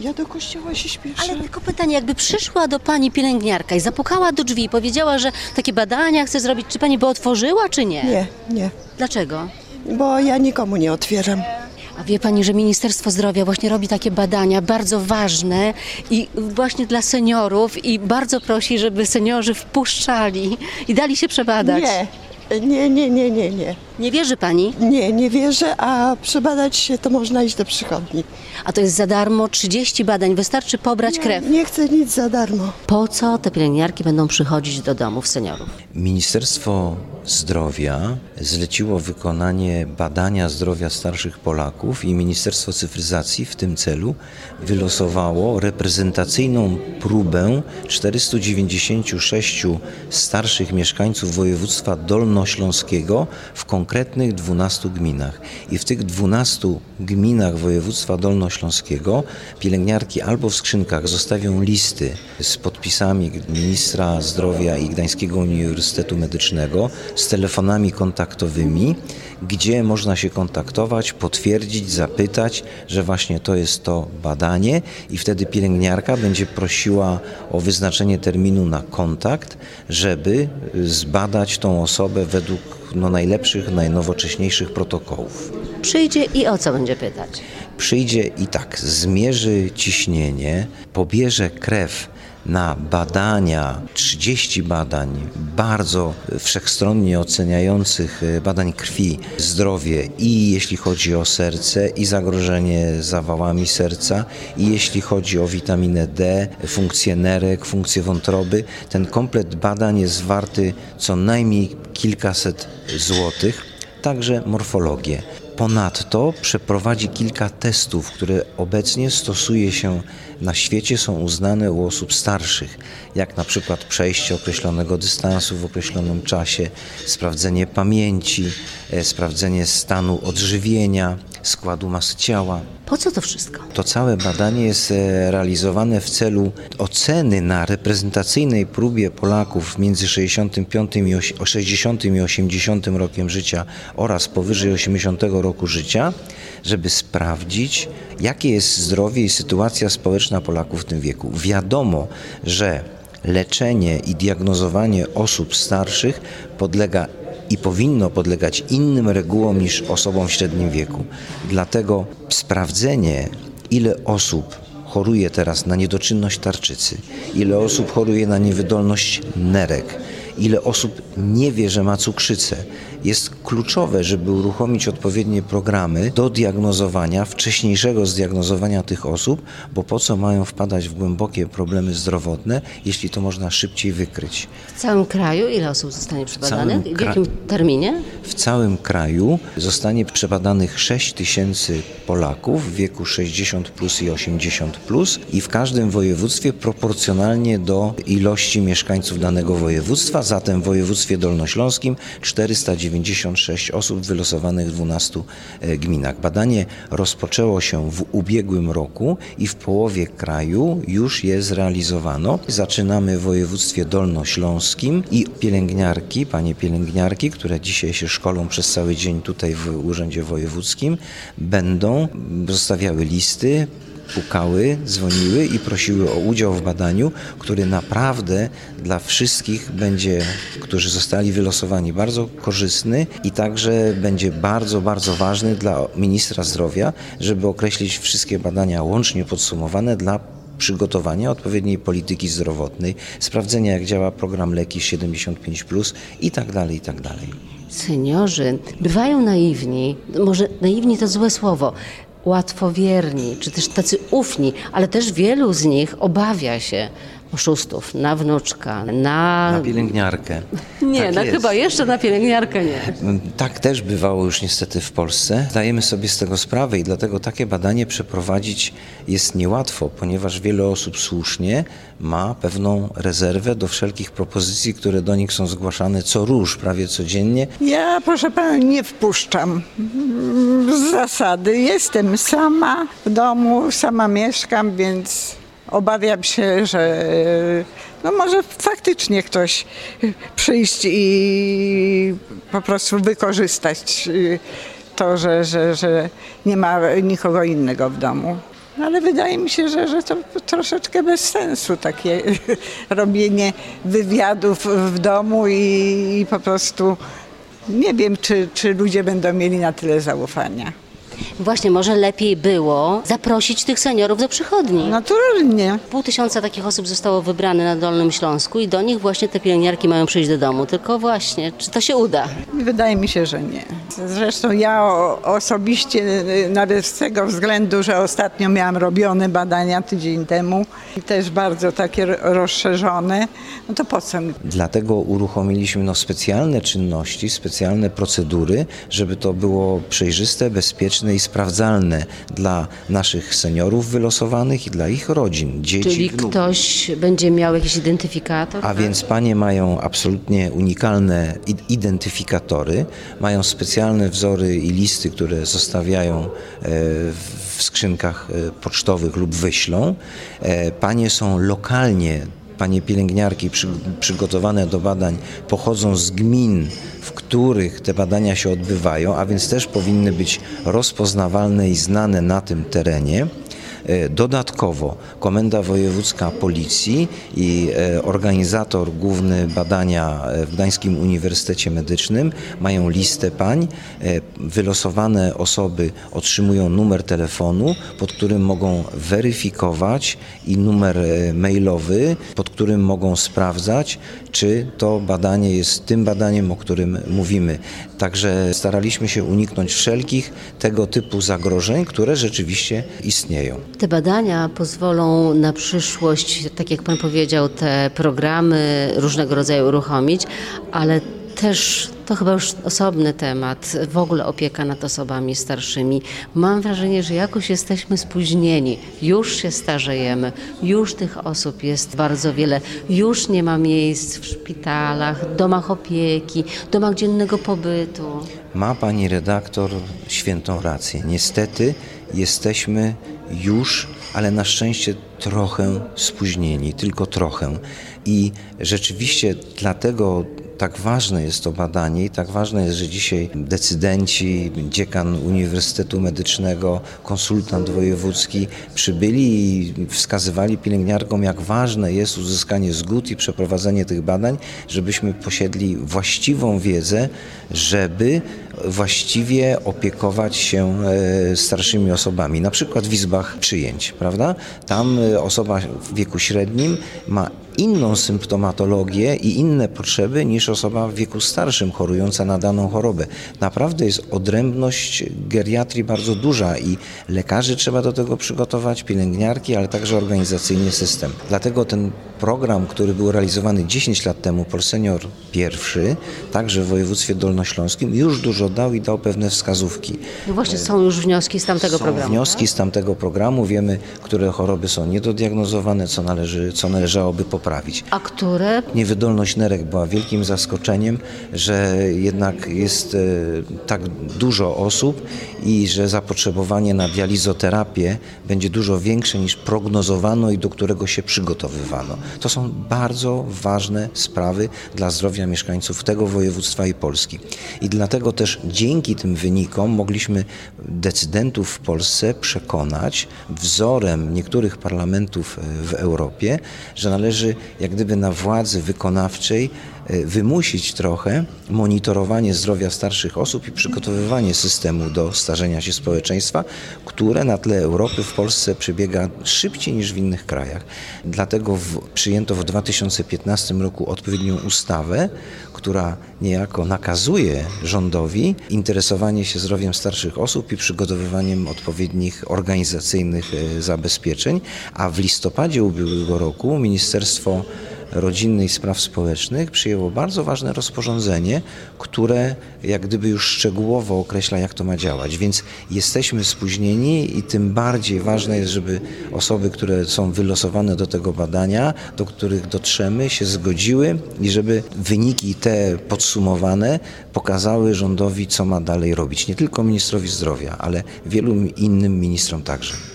Ja do kościoła się śpieszę. Ale tylko pytanie, jakby przyszła do pani pielęgniarka i zapukała do drzwi i powiedziała, że takie badania chce zrobić, czy pani by otworzyła, czy nie? Nie, nie, Dlaczego? bo ja nikomu nie otwieram. A wie pani, że Ministerstwo Zdrowia właśnie robi takie badania bardzo ważne i właśnie dla seniorów i bardzo prosi, żeby seniorzy wpuszczali i dali się przebadać. Nie, nie, nie, nie, nie, nie. Nie wierzy pani? Nie, nie wierzę, a przebadać się to można iść do przychodni. A to jest za darmo 30 badań, wystarczy pobrać krew. Nie chcę nic za darmo. Po co te pielęgniarki będą przychodzić do domów seniorów? Ministerstwo Zdrowia zleciło wykonanie badania zdrowia starszych Polaków i Ministerstwo Cyfryzacji w tym celu wylosowało reprezentacyjną próbę 496 starszych mieszkańców województwa dolnośląskiego w konkretnych 12 gminach. I w tych 12 gminach województwa dolnośląskiego pielęgniarki albo w skrzynkach zostawią listy z podpisami ministra zdrowia i Gdańskiego Uniwersytetu Medycznego z telefonami kontaktowymi, gdzie można się kontaktować, potwierdzić, zapytać, że właśnie to jest to badanie i wtedy pielęgniarka będzie prosiła o wyznaczenie terminu na kontakt, żeby zbadać tą osobę według no, najlepszych, najnowocześniejszych protokołów. Przyjdzie i o co będzie pytać? Przyjdzie i tak, zmierzy ciśnienie, pobierze krew na badania, 30 badań bardzo wszechstronnie oceniających e, badań krwi, zdrowie i jeśli chodzi o serce i zagrożenie zawałami serca i jeśli chodzi o witaminę D, funkcję nerek, funkcję wątroby. Ten komplet badań jest warty co najmniej kilkaset złotych, także morfologię. Ponadto przeprowadzi kilka testów, które obecnie stosuje się na świecie, są uznane u osób starszych, jak na przykład przejście określonego dystansu w określonym czasie, sprawdzenie pamięci, e, sprawdzenie stanu odżywienia, składu masy ciała. Po co to wszystko? To całe badanie jest e, realizowane w celu oceny na reprezentacyjnej próbie Polaków między 65 i oś- 60 i 80 rokiem życia oraz powyżej 80 roku życia, żeby sprawdzić, jakie jest zdrowie i sytuacja społeczna Polaków w tym wieku. Wiadomo, że leczenie i diagnozowanie osób starszych podlega i powinno podlegać innym regułom niż osobom w średnim wieku. Dlatego sprawdzenie, ile osób choruje teraz na niedoczynność tarczycy, ile osób choruje na niewydolność nerek, ile osób nie wie, że ma cukrzycę, jest kluczowe, żeby uruchomić odpowiednie programy do diagnozowania, wcześniejszego zdiagnozowania tych osób, bo po co mają wpadać w głębokie problemy zdrowotne, jeśli to można szybciej wykryć. W całym kraju ile osób zostanie przebadanych? W kra- jakim terminie? W całym kraju zostanie przebadanych 6 tysięcy Polaków w wieku 60 plus i 80 plus i w każdym województwie proporcjonalnie do ilości mieszkańców danego województwa. Zatem w województwie dolnośląskim 496 osób wylosowanych w 12 e, gminach. Badanie rozpoczęło się w ubiegłym roku i w połowie kraju już je zrealizowano. Zaczynamy w województwie dolnośląskim i pielęgniarki, panie pielęgniarki, które dzisiaj się szkolą przez cały dzień tutaj w Urzędzie Wojewódzkim, będą zostawiały listy, pukały, dzwoniły i prosiły o udział w badaniu, który naprawdę dla wszystkich będzie, którzy zostali wylosowani, bardzo korzystny i także będzie bardzo, bardzo ważny dla ministra zdrowia, żeby określić wszystkie badania łącznie podsumowane dla przygotowania odpowiedniej polityki zdrowotnej, sprawdzenia jak działa program Leki 75 i tak dalej, i tak dalej. Seniorzy bywają naiwni, może naiwni to złe słowo, łatwowierni, czy też tacy ufni, ale też wielu z nich obawia się oszustów na wnuczka, na... Na pielęgniarkę. nie, Tak na jest. chyba jeszcze na pielęgniarkę nie. Tak też bywało już niestety w Polsce. Zdajemy sobie z tego sprawę i dlatego takie badanie przeprowadzić jest niełatwo, ponieważ wiele osób słusznie ma pewną rezerwę do wszelkich propozycji, które do nich są zgłaszane co róż, prawie codziennie. Ja, proszę pana, nie wpuszczam. Z zasady jestem sama w domu, sama mieszkam, więc obawiam się, że no może faktycznie ktoś przyjść i po prostu wykorzystać to, że, że, że nie ma nikogo innego w domu. Ale wydaje mi się, że, że to troszeczkę bez sensu takie robienie wywiadów w domu i, i po prostu nie wiem, czy, czy ludzie będą mieli na tyle zaufania. Właśnie, może lepiej było zaprosić tych seniorów do przychodni. Naturalnie. Pół tysiąca takich osób zostało wybrane na Dolnym Śląsku i do nich właśnie te pielęgniarki mają przyjść do domu. Tylko właśnie, czy to się uda? Wydaje mi się, że nie. Zresztą ja osobiście, y, nawet z tego względu, że ostatnio miałam robione badania tydzień temu i też bardzo takie ro- rozszerzone, no to po co mi Dlatego uruchomiliśmy no, specjalne czynności, specjalne procedury, żeby to było przejrzyste, bezpieczne i sprawdzalne dla naszych seniorów wylosowanych i dla ich rodzin, dzieci, Czyli ktoś będzie miał jakiś identyfikator? A więc panie mają absolutnie unikalne identyfikatory, mają specjalne wzory i listy, które zostawiają e, w w skrzynkach e, pocztowych lub wyślą. E, Panie są lokalnie, panie pielęgniarki przy, przygotowane do badań pochodzą z gmin, w których te badania się odbywają, a więc też powinny być rozpoznawalne i znane na tym terenie. E, Dodatkowo Komenda Wojewódzka Policji i e, organizator główny badania e, w Gdańskim Uniwersytecie Medycznym mają listę pań. E, Wylosowane osoby otrzymują numer telefonu, pod którym mogą weryfikować i numer mailowy, pod którym mogą sprawdzać, czy to badanie jest tym badaniem, o którym mówimy. Także staraliśmy się uniknąć wszelkich tego typu zagrożeń, które rzeczywiście istnieją. Te badania pozwolą na przyszłość, tak jak Pan powiedział, te programy różnego rodzaju uruchomić, ale też to chyba już osobny temat, w ogóle opieka nad osobami starszymi. Mam wrażenie, że jakoś jesteśmy spóźnieni, już się starzejemy, już tych osób jest bardzo wiele, już nie ma miejsc w szpitalach, domach opieki, domach dziennego pobytu. Ma pani redaktor świętą rację. Niestety jesteśmy już, ale na szczęście trochę spóźnieni, tylko trochę. I rzeczywiście dlatego tak ważne jest to badanie i tak ważne jest, że dzisiaj decydenci, dziekan Uniwersytetu Medycznego, konsultant wojewódzki przybyli i wskazywali pielęgniarkom, jak ważne jest uzyskanie zgód i przeprowadzenie tych badań, żebyśmy posiedli właściwą wiedzę, żeby właściwie opiekować się e, starszymi osobami, na przykład w izbach przyjęć, prawda? Tam e, osoba w wieku średnim ma inną symptomatologię i inne potrzeby niż osoba w wieku starszym chorująca na daną chorobę. Naprawdę jest odrębność geriatrii bardzo duża i lekarzy trzeba do tego przygotować, pielęgniarki, ale także organizacyjnie system. Dlatego ten program, który był realizowany 10 lat temu, Polsenior pierwszy, także w województwie dolnośląskim, już dużo dał i dał pewne wskazówki. No właśnie, są już wnioski z tamtego Są programu. wnioski z tamtego programu, wiemy, które choroby są niedodiagnozowane, co, należy, co należałoby poprawić. A które Niewydolność nerek była wielkim zaskoczeniem, że jednak jest e, tak dużo osób i że zapotrzebowanie na dializoterapię będzie dużo większe niż prognozowano i do którego się przygotowywano. To są bardzo ważne sprawy dla zdrowia mieszkańców tego województwa i Polski. I dlatego też dzięki tym wynikom mogliśmy decydentów w Polsce przekonać wzorem niektórych parlamentów w Europie, że należy jak gdyby na władzy wykonawczej wymusić trochę monitorowanie zdrowia starszych osób i przygotowywanie systemu do starzenia się społeczeństwa, które na tle Europy w Polsce przebiega szybciej niż w innych krajach. Dlatego w, przyjęto w 2015 roku odpowiednią ustawę, która niejako nakazuje rządowi interesowanie się zdrowiem starszych osób i przygotowywaniem odpowiednich organizacyjnych e, zabezpieczeń, a w listopadzie ubiegłego roku Ministerstwo Rodziny i Spraw Społecznych przyjęło bardzo ważne rozporządzenie, które jak gdyby już szczegółowo określa, jak to ma działać. Więc jesteśmy spóźnieni i tym bardziej ważne jest, żeby osoby, które są wylosowane do tego badania, do których dotrzemy, się zgodziły i żeby wyniki te podsumowane pokazały rządowi, co ma dalej robić. Nie tylko ministrowi zdrowia, ale wielu innym ministrom także.